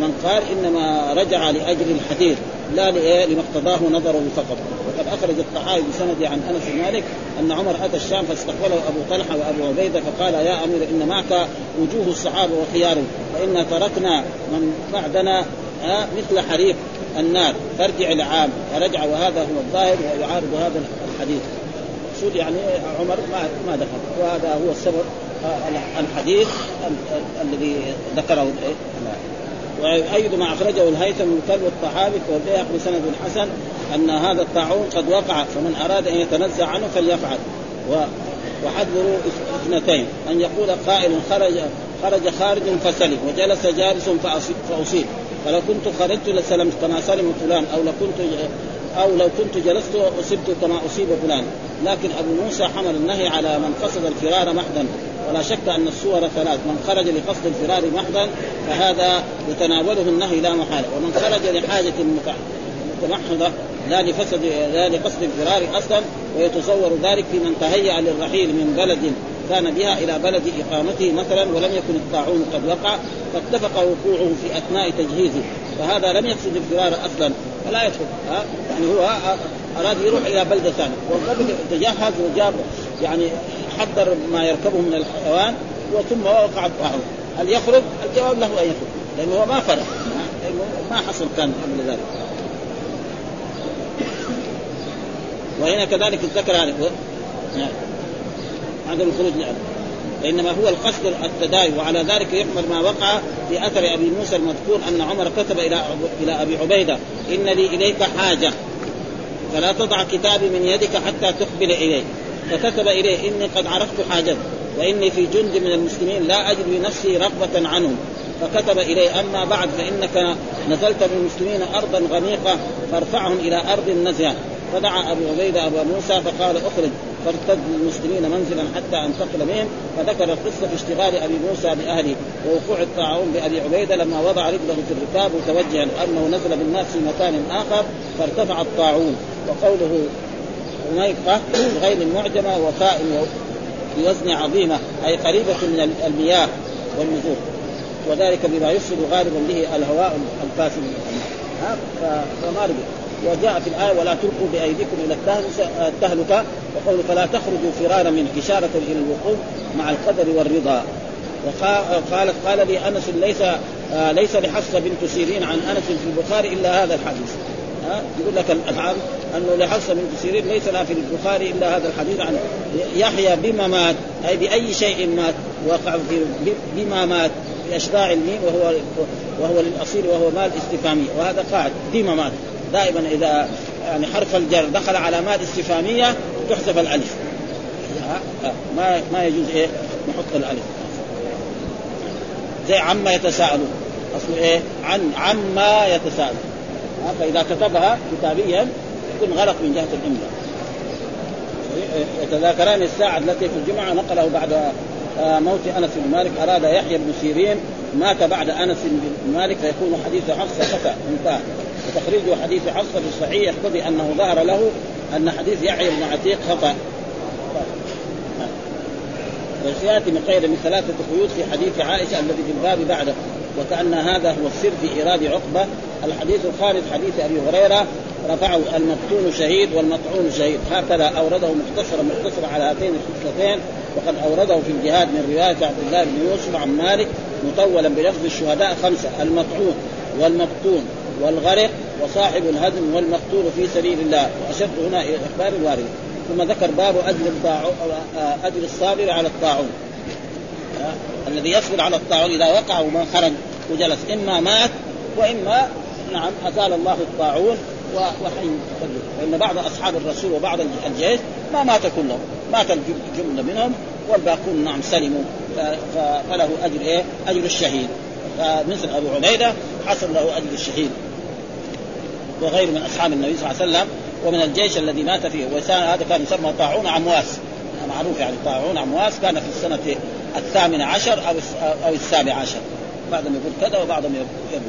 من قال إنما رجع لأجل الحديث لا لما اقتضاه نظره فقط. وقد أخرج الطحاوي بسند عن أنس بن مالك أن عمر أتى الشام فاستقبله أبو طلحة وأبو عبيدة فقال يا أمير إن معك وجوه الصحابة وخيارهم فانا تركنا من بعدنا مثل حريق. النار فارجع العام فرجع وهذا هو الظاهر ويعارض هذا الحديث. المقصود يعني عمر؟ ما ما دخل. وهذا هو السبب الحديث الذي ذكره. ويؤيد ما أخرجه الهيثم من كلب الطحاوي والبيهقي بسند حسن أن هذا الطاعون قد وقع فمن أراد أن يتنزع عنه فليفعل. وحذروا اثنتين أن يقول قائل خرج خرج خارج فسلم وجلس جالس فأصيب. فلو كنت خرجت لسلمت كما سلم فلان أو لو كنت أو لو كنت جلست اصبت كما أصيب فلان. لكن أبو موسى حمل النهي على من قصد الفرار محضا ولا شك أن الصور ثلاث. من خرج لقصد الفرار محضا فهذا يتناوله النهي لا محاله ومن خرج لحاجة متمحضة لا لفسد لا لقصد الفرار أصلا ويتصور ذلك في من تهيأ للرحيل من بلد كان بها إلى بلد إقامته مثلا ولم يكن الطاعون قد وقع فاتفق وقوعه في أثناء تجهيزه. فهذا لم يقصد الفرار أصلا فلا يدخل. ها؟ يعني هو أراد يروح إلى بلدة ثانية. تجهز وجاب يعني حضر ما يركبه من الحيوان وثم وقع الطاعون. هل يخرج؟ الجواب له أن يخرج لأنه هو ما فرق ما حصل كان قبل ذلك. وهنا كذلك ذكر هذا. عدم الخروج لأبد وإنما هو القصد التداعي وعلى ذلك يحمل ما وقع في أثر أبي موسى المذكور أن عمر كتب إلى إلى أبي عبيدة إن لي إليك حاجة فلا تضع كتابي من يدك حتى تقبل إليه. فكتب إليه إني قد عرفت حاجتك وإني في جند من المسلمين لا أجد لنفسي رغبة عنهم. فكتب إليه أما بعد فإنك نزلت بالمسلمين أرضا غنيقه فارفعهم إلى أرض نزهه فدعا أبو عبيدة أبو موسى فقال أخرج. فارتد المسلمين منزلا حتى انتقل بهم فذكر القصة في اشتغال أبي موسى بأهله ووقوع الطاعون بأبي عبيدة لما وضع رجله في الركاب متوجها انه نزل بالناس في مكان آخر فارتفع الطاعون. وقوله غنيقه بغير معجمه وفاء بوزن عظيمة أي قريبة من المياه والنزول. وذلك بما يفسد غالبا به الهواء الفاسد فما وجاء في الآية ولا تلقوا بأيديكم إلى التهلكة وقول فلا تخرجوا فرارا من إشارة إلى الوقوف مع القدر والرضا. وقالت قال لي أنس ليس آه ليس لحفصة بنت سيرين عن أنس في البخاري إلا هذا الحديث. ها؟ يقول لك الأفعال أنه لحفصة بنت سيرين ليس لها في البخاري إلا هذا الحديث عن يحيى بما مات أي بأي شيء مات وقع في بما مات بأشباع الميم وهو وهو للأصيل وهو مال استفهامي وهذا قاعد بما مات. دائما إذا يعني حرف الجر دخل علامات استفهاميه تحذف الألف. ما ما يجوز إيه؟ نحط الألف. زي عما يتساءلون. اصله إيه؟ عن عما يتساءلون. فإذا كتبها كتابيا يكون غلط من جهة الاملاء يتذاكران الساعة التي في الجمعة نقله بعد آه، موت أنس بن مالك أراد يحيى بن سيرين مات بعد أنس بن مالك فيكون حديث حفصة خطا انتهى. وتخريج حديث حفصة في الصحيح يقتضي أنه ظهر له أن حديث يحيى بن عتيق خطأ. وسياتي من خير من ثلاثة قيود في حديث عائشة الذي في الباب بعده وكأن هذا هو السر في إيراد عقبة. الحديث الخامس حديث أبي هريرة رفعه المقتول شهيد والمطعون شهيد هكذا أورده مختصرا مختصرا على هاتين الخصلتين وقد أورده في الجهاد من رواية عبد الله بن يوسف عن مالك مطولا بلفظ الشهداء خمسة المطعون والمقتون والغرق وصاحب الهدم والمقتول في سبيل الله واشد هنا إلى الإخبار الوارده ثم ذكر باب أجر أجر الصابر على الطاعون. الذي يصبر على الطاعون إذا وقع وما خرج وجلس إما مات وإما نعم أزال الله الطاعون وحي فإن بعض أصحاب الرسول وبعض الجيش ما مات كلهم مات الجمله منهم والباقون نعم سلموا فله أجر إيه؟ أجر الشهيد. فمثل أبو عبيدة حصل له أجر الشهيد. وغيره من أصحاب النبي صلى الله عليه وسلم ومن الجيش الذي مات فيه. هذا كان يسمى طاعون عمواس معروف يعني طاعون عمواس كان في السنة الثامنة عشر أو أو السابع عشر. بعضهم يقول كذا وبعضهم يقول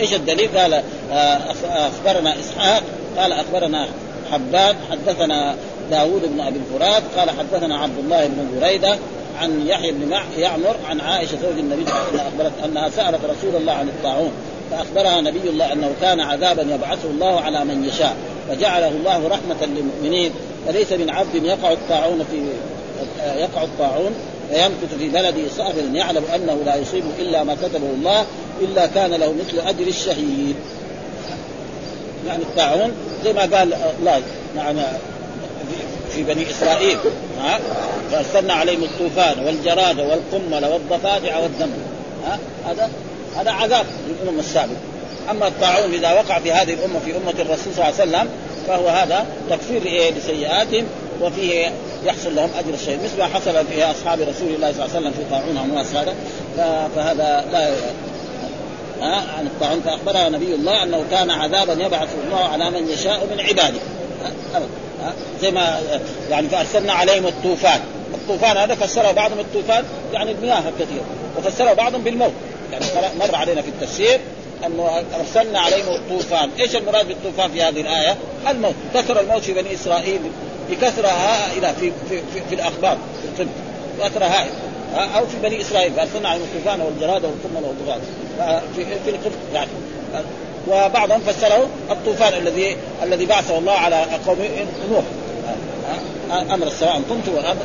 إيش الدليل؟ قال آه، أخبرنا إسحاق. قال أخبرنا حباب حدثنا داوود بن أبي الفرات. قال حدثنا عبد الله بن بريدة. عن يحيى بن يعمر عن عائشة زوج النبي صلى الله عليه وسلم اخبرت أنها سألت رسول الله عن الطاعون فأخبرها نبي الله أنه كان عذابا يبعثه الله على من يشاء فجعله الله رحمة للمؤمنين فليس من عبد يقع الطاعون في يقع الطاعون فيمكث في بلده صابرا يعلم أنه لا يصيب إلا ما كتبه الله إلا كان له مثل أجر الشهيد. يعني الطاعون زي ما قال الله نعم في بني إسرائيل ها؟ فأرسلنا عليهم الطوفان والجراد والقمل والضفادع والدم ها؟ هذا هذا عذاب للأمم السابقة. أما الطاعون إذا وقع في هذه الأمة في أمة الرسول صلى الله عليه وسلم فهو هذا تكفير لسيئاتهم وفيه يحصل لهم أجر الشهيد مثل ما حصل في أصحاب رسول الله صلى الله عليه وسلم في طاعون امواس هذا فهذا لا عن الطاعون فاخبرها نبي الله أنه كان عذابا يبعث الله على من يشاء من عباده. زي ما يعني فأرسلنا عليهم الطوفان. الطوفان هذا فسره بعضهم الطوفان يعني المياه كثير وفسره بعضهم بالموت. يعني مر علينا في التفسير انه أرسلنا عليهم الطوفان، إيش المراد بالطوفان في هذه الآية؟ الموت، ذكر الموت في بني إسرائيل بكثره هائله في في, في, في الأخبار في الطب. كثره هائله أو في بني إسرائيل. فأرسلنا عليهم الطوفان والجراد والقمل والضغاث في في القبط يعني. وبعضهم فسره الطوفان الذي الذي بعثه الله على قوم نوح. أمر السماء كنت والامر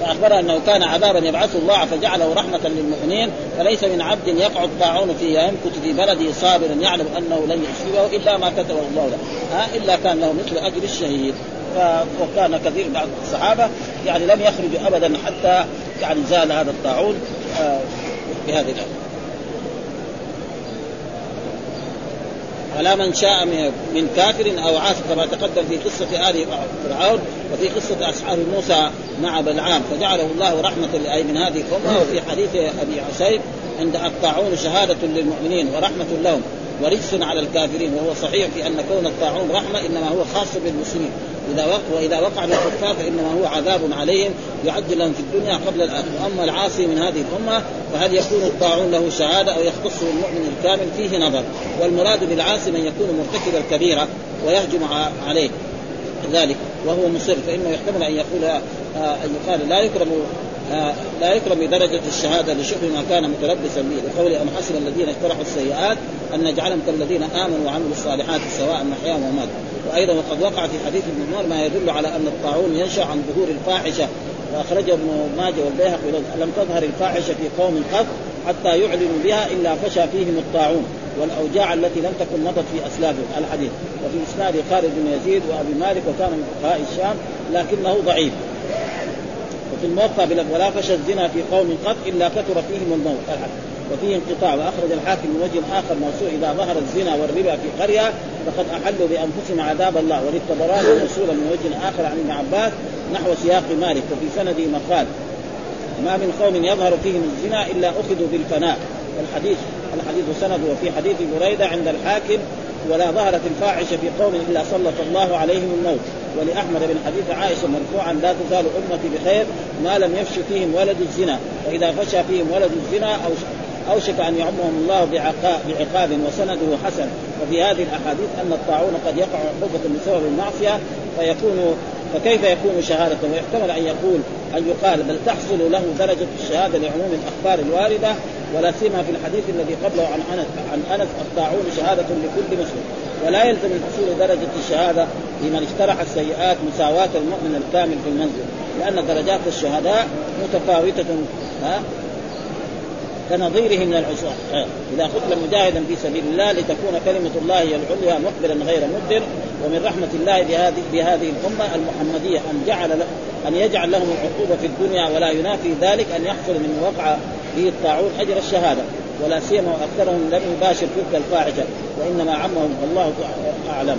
فاخبر أنه كان عذابا يبعثه الله فجعله رحمة للمؤمنين فليس من عبد يقع الطاعون فيه يمكث في بلده صابرا يعلم أنه لن يصيبه إلا ما كتبه الله له. ها إلا كان له مثل أجر الشهيد. وكان كثير بعض الصحابة يعني لم يخرجوا ابدا حتى يعني زال هذا الطاعون بهذه الايه على من شاء من كافر أو عاص كما تقدم في قصة آل فرعون وفي قصة أصحاب موسى مع بلعام فجعله الله رحمة لاي من هذه الأمة وفي حديث أبي عسيب عند الطاعون شهادة للمؤمنين ورحمة لهم ورجس على الكافرين وهو صحيح في أن كون الطاعون رحمة إنما هو خاص بالمسلمين. إذا وقع وإذا وقع للكفار فإنما هو عذاب عليهم يعجل لهم في الدنيا قبل الآخرة. واما العاصي من هذه الأمة فهل يكون الطاعون له شهادة أو يختص المؤمن الكامل؟ فيه نظر. والمراد بالعاصي من يكون مرتكب الكبيره ويهجم عليه. ذلك. وهو مصر. فإنه يحتمل أن يقول آه، أن يقال لا يكرم آه، لا يكرم بدرجة الشهادة لشبه ما كان متلبسا به. لقول أم حسب الذين اجترحوا السيئات أن نجعلهم كالذين آمنوا وعملوا الصالحات سواء محياهم ومات. وأيضا وقد وقع في حديث ابن عمر ما يدل على أن الطاعون ينشأ عن ظهور الفاحشة وأخرجه ابن ماجه والبيهقي لم تظهر الفاحشة في قوم قط حتى يعلنوا بها إلا فشى فيهم الطاعون والأوجاع التي لم تكن مضت في اسلافهم الحديث وفي إسناد خالد بن يزيد وأبي مالك وكان من فقهاء الشام لكنه ضعيف. وفي الموقع ولا فشى الزنا في قوم قط إلا كثر فيهم الموت. وفيه انقطاع وأخرج الحاكم من وجه آخر موسوع إذا ظهر الزنا والربا في قرية فقد أحلوا بأنفسهم عذاب الله وللطبراني موصولا من وجه آخر عن ابن عباس نحو سياق مالك وفي سنده مقال ما من قوم يظهر فيهم الزنا إلا أخذوا بالفناء. الحديث الحديث سنده وفي حديث بريدة عند الحاكم ولا ظهرت الفاحشة في قوم إلا سلط الله عليهم الموت. ولأحمد بن حديث عائشة مرفوعا لا تزال أمتي بخير ما لم يفش فيهم ولد الزنا فاذا فشى فيهم ولد الزنا أو أوشك أن يعمهم الله بعقاب وسنده حسن. وفي هذه الأحاديث أن الطاعون قد يقع عقوبة بسبب المعصية فيكون فكيف يكون شهادة ويحتمل أن يقول أن يقال بل تحصل له درجة الشهادة لعموم الأخبار الواردة ولا سيما في الحديث الذي قبله عن أنس عن أنس الطاعون شهادة لكل مسلم. ولا يلزم من حصول درجة الشهادة لمن اجترح السيئات مساواة المؤمن الكامل في المنزل لأن درجات الشهداء متفاوتة كنظيره من العصاة. إذا قتل مجاهدا في سبيل الله لتكون كلمة الله هي العليا مخبرا غير مدبر ومن رحمة الله بهذه بهذه الأمة المحمدية أن جعل أن يجعل لهم العقوبة في الدنيا ولا ينافي ذلك أن يحصل من وقع به الطاعون أجر الشهادة. ولا سيما وأكثرهم لم يباشر تلك الفاحشة وإنما عمهم الله أعلم.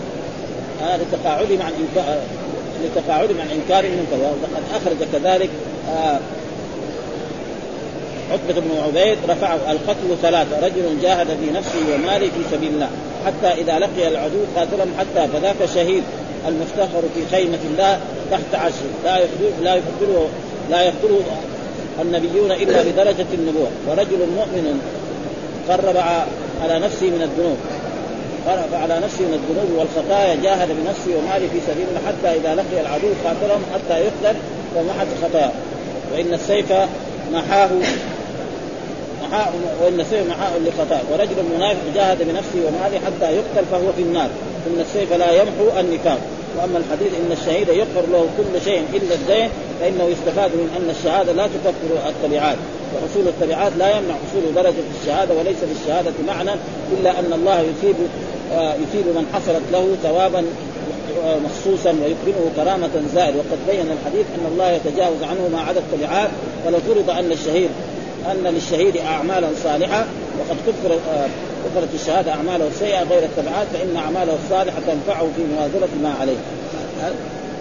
هذا لتقاعدهم عن انكار لتقاعدهم عن إنكار المنكر وقد أخرج كذلك آه عتبة بن عبيد رفعه القتل ثلاثة. رجل جاهد في نفسه وماله في سبيل الله. حتى إذا لقي العدو قاتلهم حتى فذاك شهيد المفتخر في خيمة الله تحت عشر لا يقتله لا يقتله لا يقتله النبيون إلا بدرجة النبوة. ورجل مؤمن قرب على نفسه من الذنوب. قرب على نفسه من الذنوب والخطايا جاهد بنفسه وماله في سبيل الله. حتى إذا لقي العدو قاتلهم حتى يقتل ومحت خطاياه. وإن السيف محاه وإن السيف محاء لخطاء ورجل منافق جاهد بنفسه وماله حتى يقتل فهو في النار. إن السيف لا يمحو النفاق. وأما الحديث إن الشهيد يغفر له كل شيء إلا الدين فإنه يستفاد من أن الشهادة لا تكفر التبعات. وحصول التبعات لا يمنع حصول درجة الشهادة وليس للشهاده معنى إلا أن الله يثيب آه، يثيب من حصلت له ثوابا آه، مخصوصا ويكرمه كرامة زائد وقد بين الحديث أن الله يتجاوز عنه ما عدا التبعات. ولو فرض أن الشهيد أن للشهيد أعمالا صالحة وقد كفر آه، كفرت الشهادة أعماله السيئه غير التبعات فإن أعماله الصالحة تنفعه في موازنه ما عليه.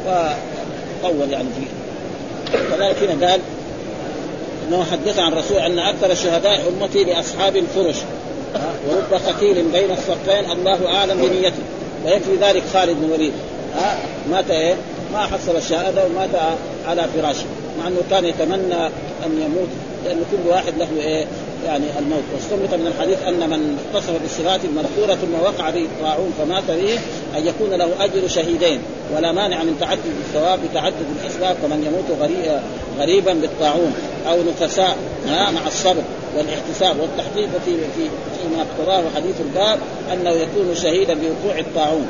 فطول يعني فيه كذلك هنا قال إنه حدث عن رسول أن أكثر الشهداء أمتي لأصحاب الفرش. ورب قتيل بين الصفين الله أعلم بنيته. ويكفي ذلك خالد بن وليد. مات إيه؟ ما حصل الشهادة ومات على فراشه مع إنه كان يتمنى أن يموت. لأن كل واحد له إيه يعني الموت. واستنبط من الحديث أن من اتصف بالصفات المذكوره ثم وقع به الطاعون فمات به أن يكون له أجر شهيدين ولا مانع من تعدد الثواب بتعدد الأسباب كمن يموت غريبا بالطاعون. أو نفساء مع الصبر والاحتساب والتحقيق في في فيما اقتضاه حديث الباب أنه يكون شهيدا بوقوع الطاعون.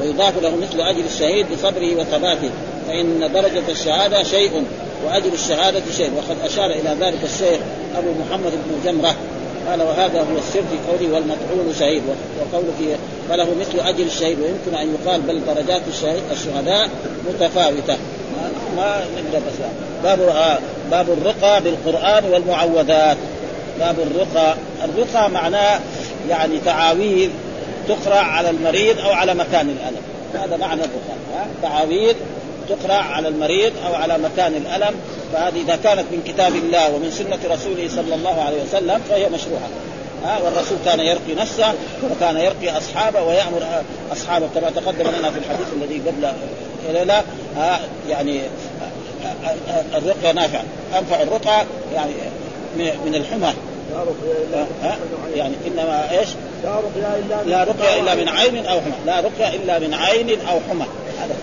ويضاف له مثل أجر الشهيد بصبره وثباته فإن درجة الشهادة شيء. وأجر الشهادة شيء وقد أشار إلى ذلك الشيخ أبو محمد بن جمرة. قال وهذا هو السر في قوله والمطعون شهيد. وقوله فله مثل أجر الشهيد. ويمكن أن يقال بل درجات الشهداء متفاوتة. ما نقدر بس باب آه باب الرقى بالقرآن والمعوذات. باب الرقى. الرقى معناه يعني تعاويذ تقرأ على المريض أو على مكان الألم. هذا معنى الرقى. تعاويذ تقرا على المريض أو على مكان الألم فهذه إذا كانت من كتاب الله ومن سنة رسوله صلى الله عليه وسلم فهي مشروعة. ها والرسول كان يرقي نفسه وكان يرقي أصحابه ويأمر أصحابه كما تقدم لنا في الحديث الذي قبل لا يعني الرقية نافعة. أنفع الرقى يعني من الحمى. يعني إنما إيش؟ لا رقية إلا من عين أو حمى، لا رقية إلا من عين أو حمى،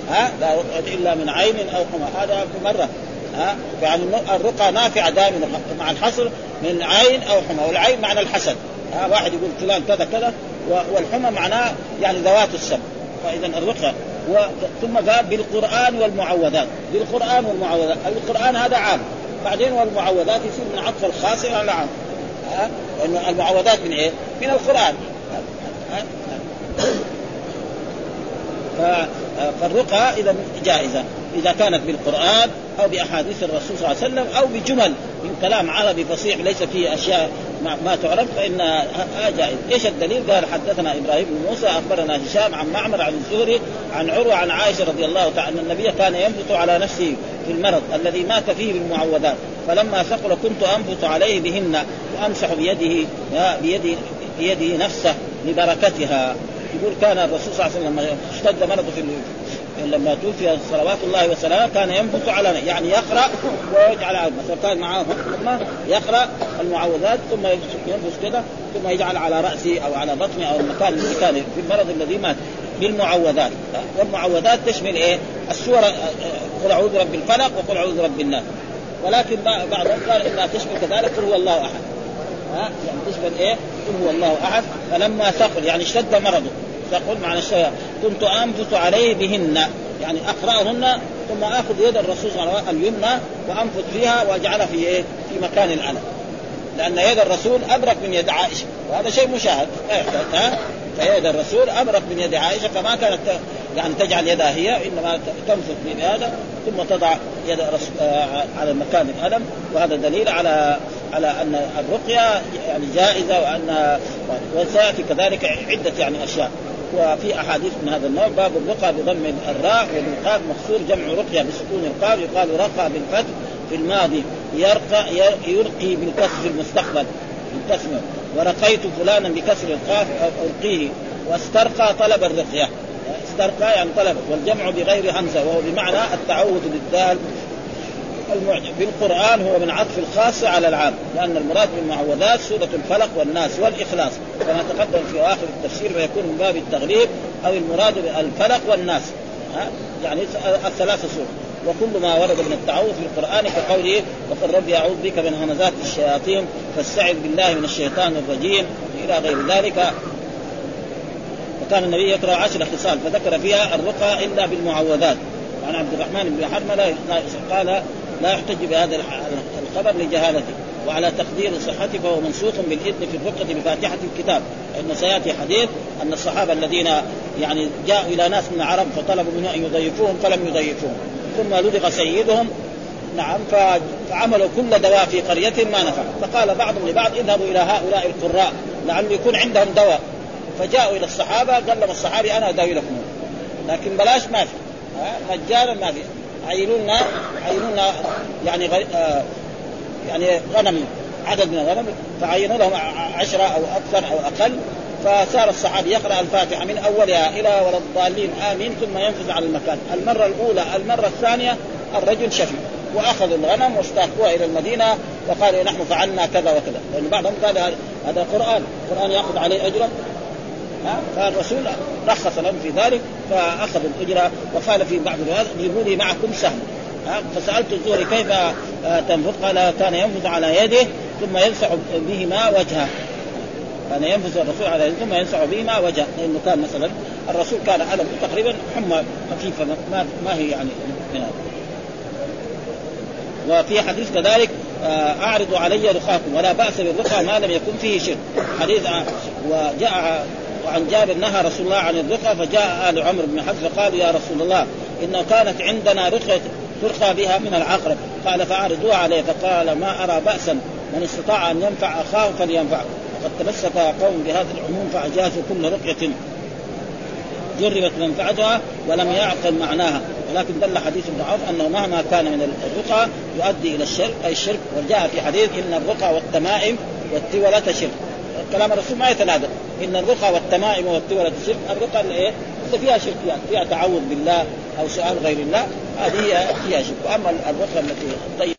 ها؟ لا رقيه إلا من عين أو حمى، هذا مرة. ها؟ يعني الرقى نافعة دائما مع الحصر من عين أو حمى، والعين معنى الحسد، ها؟ واحد يقول فلان كذا كذا. والحمى معناه يعني ذوات السم، فاذا الرقيه و... ثم قال بالقرآن والمعوذات، بالقرآن والمعوذات، القرآن هذا عام، بعدين والمعوذات يصير من عطف الخاص إلى العام. ها؟ المعوذات من إيه؟ من القرآن. فالرقى إذا جائزة. إذا كانت بالقرآن أو بأحاديث الرسول صلى الله عليه وسلم أو بجمل من كلام عربي فصيح ليس فيه أشياء ما تعرف فإن جائز، إيش الدليل؟ قال حدثنا إبراهيم بن موسى أخبرنا هشام عن معمر عن الزهري عن عروة عن عائشة رضي الله تعالى أن النبي كان ينبت على نفسه في المرض الذي مات فيه بالمعوذات فلما ثقل كنت أنبت عليه بهن وأمسح بيده بيده بيده نفسه لبركتها. يقول كان الرسول صلى الله عليه وسلم لما اشتد مرضه في لما توفي صلوات الله وسلامه كان ينبت على يعني يقرأ ويجعل على مثلا كان معاه ثم يقرأ المعوذات ثم ينفس كذا ثم يجعل على رأسه أو على بطنه أو المكان الذي كان في المرض الذي مات بالمعوذات. والمعوذات تشمل إيه؟ السور قل أعوذ برب الفلق وقل أعوذ برب الناس. ولكن بعضهم قال إنها تشمل كذلك قل هو الله أحد. ها؟ يعني تشمل إيه؟ قل هو الله أحد. فلما ثقل يعني اشتد مرضه. ثقل معنى الشيء كنت انفث عليه بهن. يعني أقرأهن ثم آخذ يد الرسول صلى الله عليه وسلم اليمنى وأنفث فيها وأجعلها في إيه؟ في مكان الألم. لأن يد الرسول أبرك من يد عائشة. وهذا شيء مشاهد. لا يحتاج ها؟ فيد الرسول أبرك من يد عائشة فما كانت يعني تجعل يدها هي إنما تنفث بهذا ثم تضع يد آه، على مكان الالم وهذا دليل على على أن الرقية يعني جائزة وأن وسيأتي كذلك عدة يعني أشياء. وفي أحاديث من هذا النوع باب الرقى بضم الراء والقاف مكسور جمع رقية بسكون القاف يقال رقى بالفتح في الماضي يرقى يرقي بالكسر في المستقبل بالكسر. ورقيت فلانا بكسر القاف القيه واسترقى طلب الرقية. استرقى يعني طلب. والجمع بغير همزة وهو بمعنى التعوذ بالدال المعجم. بالقران هو من عطف الخاص على العام لأن المراد بالمعوذات سورة الفلق والناس والإخلاص. كما تقدم في آخر التفسير فيكون من باب التغليب أو المراد الفلق والناس. ها؟ يعني الثلاثة سور وكل ما ورد من التعوذ في القرآن كقوله وقل ربي أعوذ بك من همزات الشياطين فاستعذ بالله من الشيطان الرجيم إلى غير ذلك. وكان النبي يقرأ عشر خصال فذكر فيها الرقى إلا بالمعوذات. وعن عبد الرحمن بن حرملة قال لا يحتج بهذا الخبر لجهالته. وعلى تقدير صحته فهو منسوخ بالإذن في الرقية بفاتحة الكتاب. لأنه سيأتي حديث أن الصحابة الذين يعني جاءوا إلى ناس من العرب فطلبوا منه أن يضيفوهم فلم يضيفوهم. ثم لدغ سيدهم. نعم فعملوا كل دواء في قرية ما نفع. فقال بعضهم لبعض اذهبوا إلى هؤلاء القراء لعله يكون عندهم دواء. فجاءوا إلى الصحابة قال لهم الصحابي أنا أداوي لكم. لكن بلاش ما في. مجانا ما في. عينوا لنا يعني غ... آه يعني غنم عدد من الغنم. فعينوا لهم عشرة أو أكثر أو أقل. فصار الصحابي يقرأ الفاتحة من أولها إلى ولا الضالين آمين ثم ينفذ على المكان. المرة الأولى المرة الثانية الرجل شفي وأخذوا الغنم واستاقوها إلى المدينة وقالوا نحن فعلنا كذا وكذا. لأن بعضهم قال هذا قران قران يأخذ عليه اجره فالرسول رخص لهم في ذلك فأخذوا الأجرة وقال في بعض الروايات جيبوا لي معكم سهم. فسألت الزهري كيف آه، تنفذ؟ قال كان ينفذ على يده ثم يلسع بهما وجهه. كان ينفذ الرسول على ثم يلسع بهما وجهه لأنه كان مثلا الرسول كان ألم تقريبا حمى خفيفة ما, ما هي يعني من هذا. وفي حديث كذلك آه، أعرضوا علي رخاكم ولا بأس بالرقى ما لم يكن فيه شرك. حديث آه، وجاء وعن جابر نهى رسول الله عن الرقى فجاء آل عمرو بن حزم فقالوا يا رسول الله إنه كانت عندنا رقيه ترقى بها من العقرب. قال فأعرضوها عليه فقال ما أرى باسا من استطاع أن ينفع أخاه فلينفعه. وقد تمسك قوم بهذا العموم فأجازوا كل رقية جربت منفعتها ولم يعقل معناها. ولكن دل حديث ابن عوف أنه مهما كان من الرقى يؤدي إلى الشرك أي الشرك. وجاء في حديث إن الرقى والتمائم والتولة شرك. كلام الرسول ما يتنادى إن الرقى والتمائم والتولة شرك. الرقى الإيه؟ فيها شرك يعني. فيها تعوذ بالله أو سؤال غير الله هذه فيها شرك. وأما الرقى التي طيب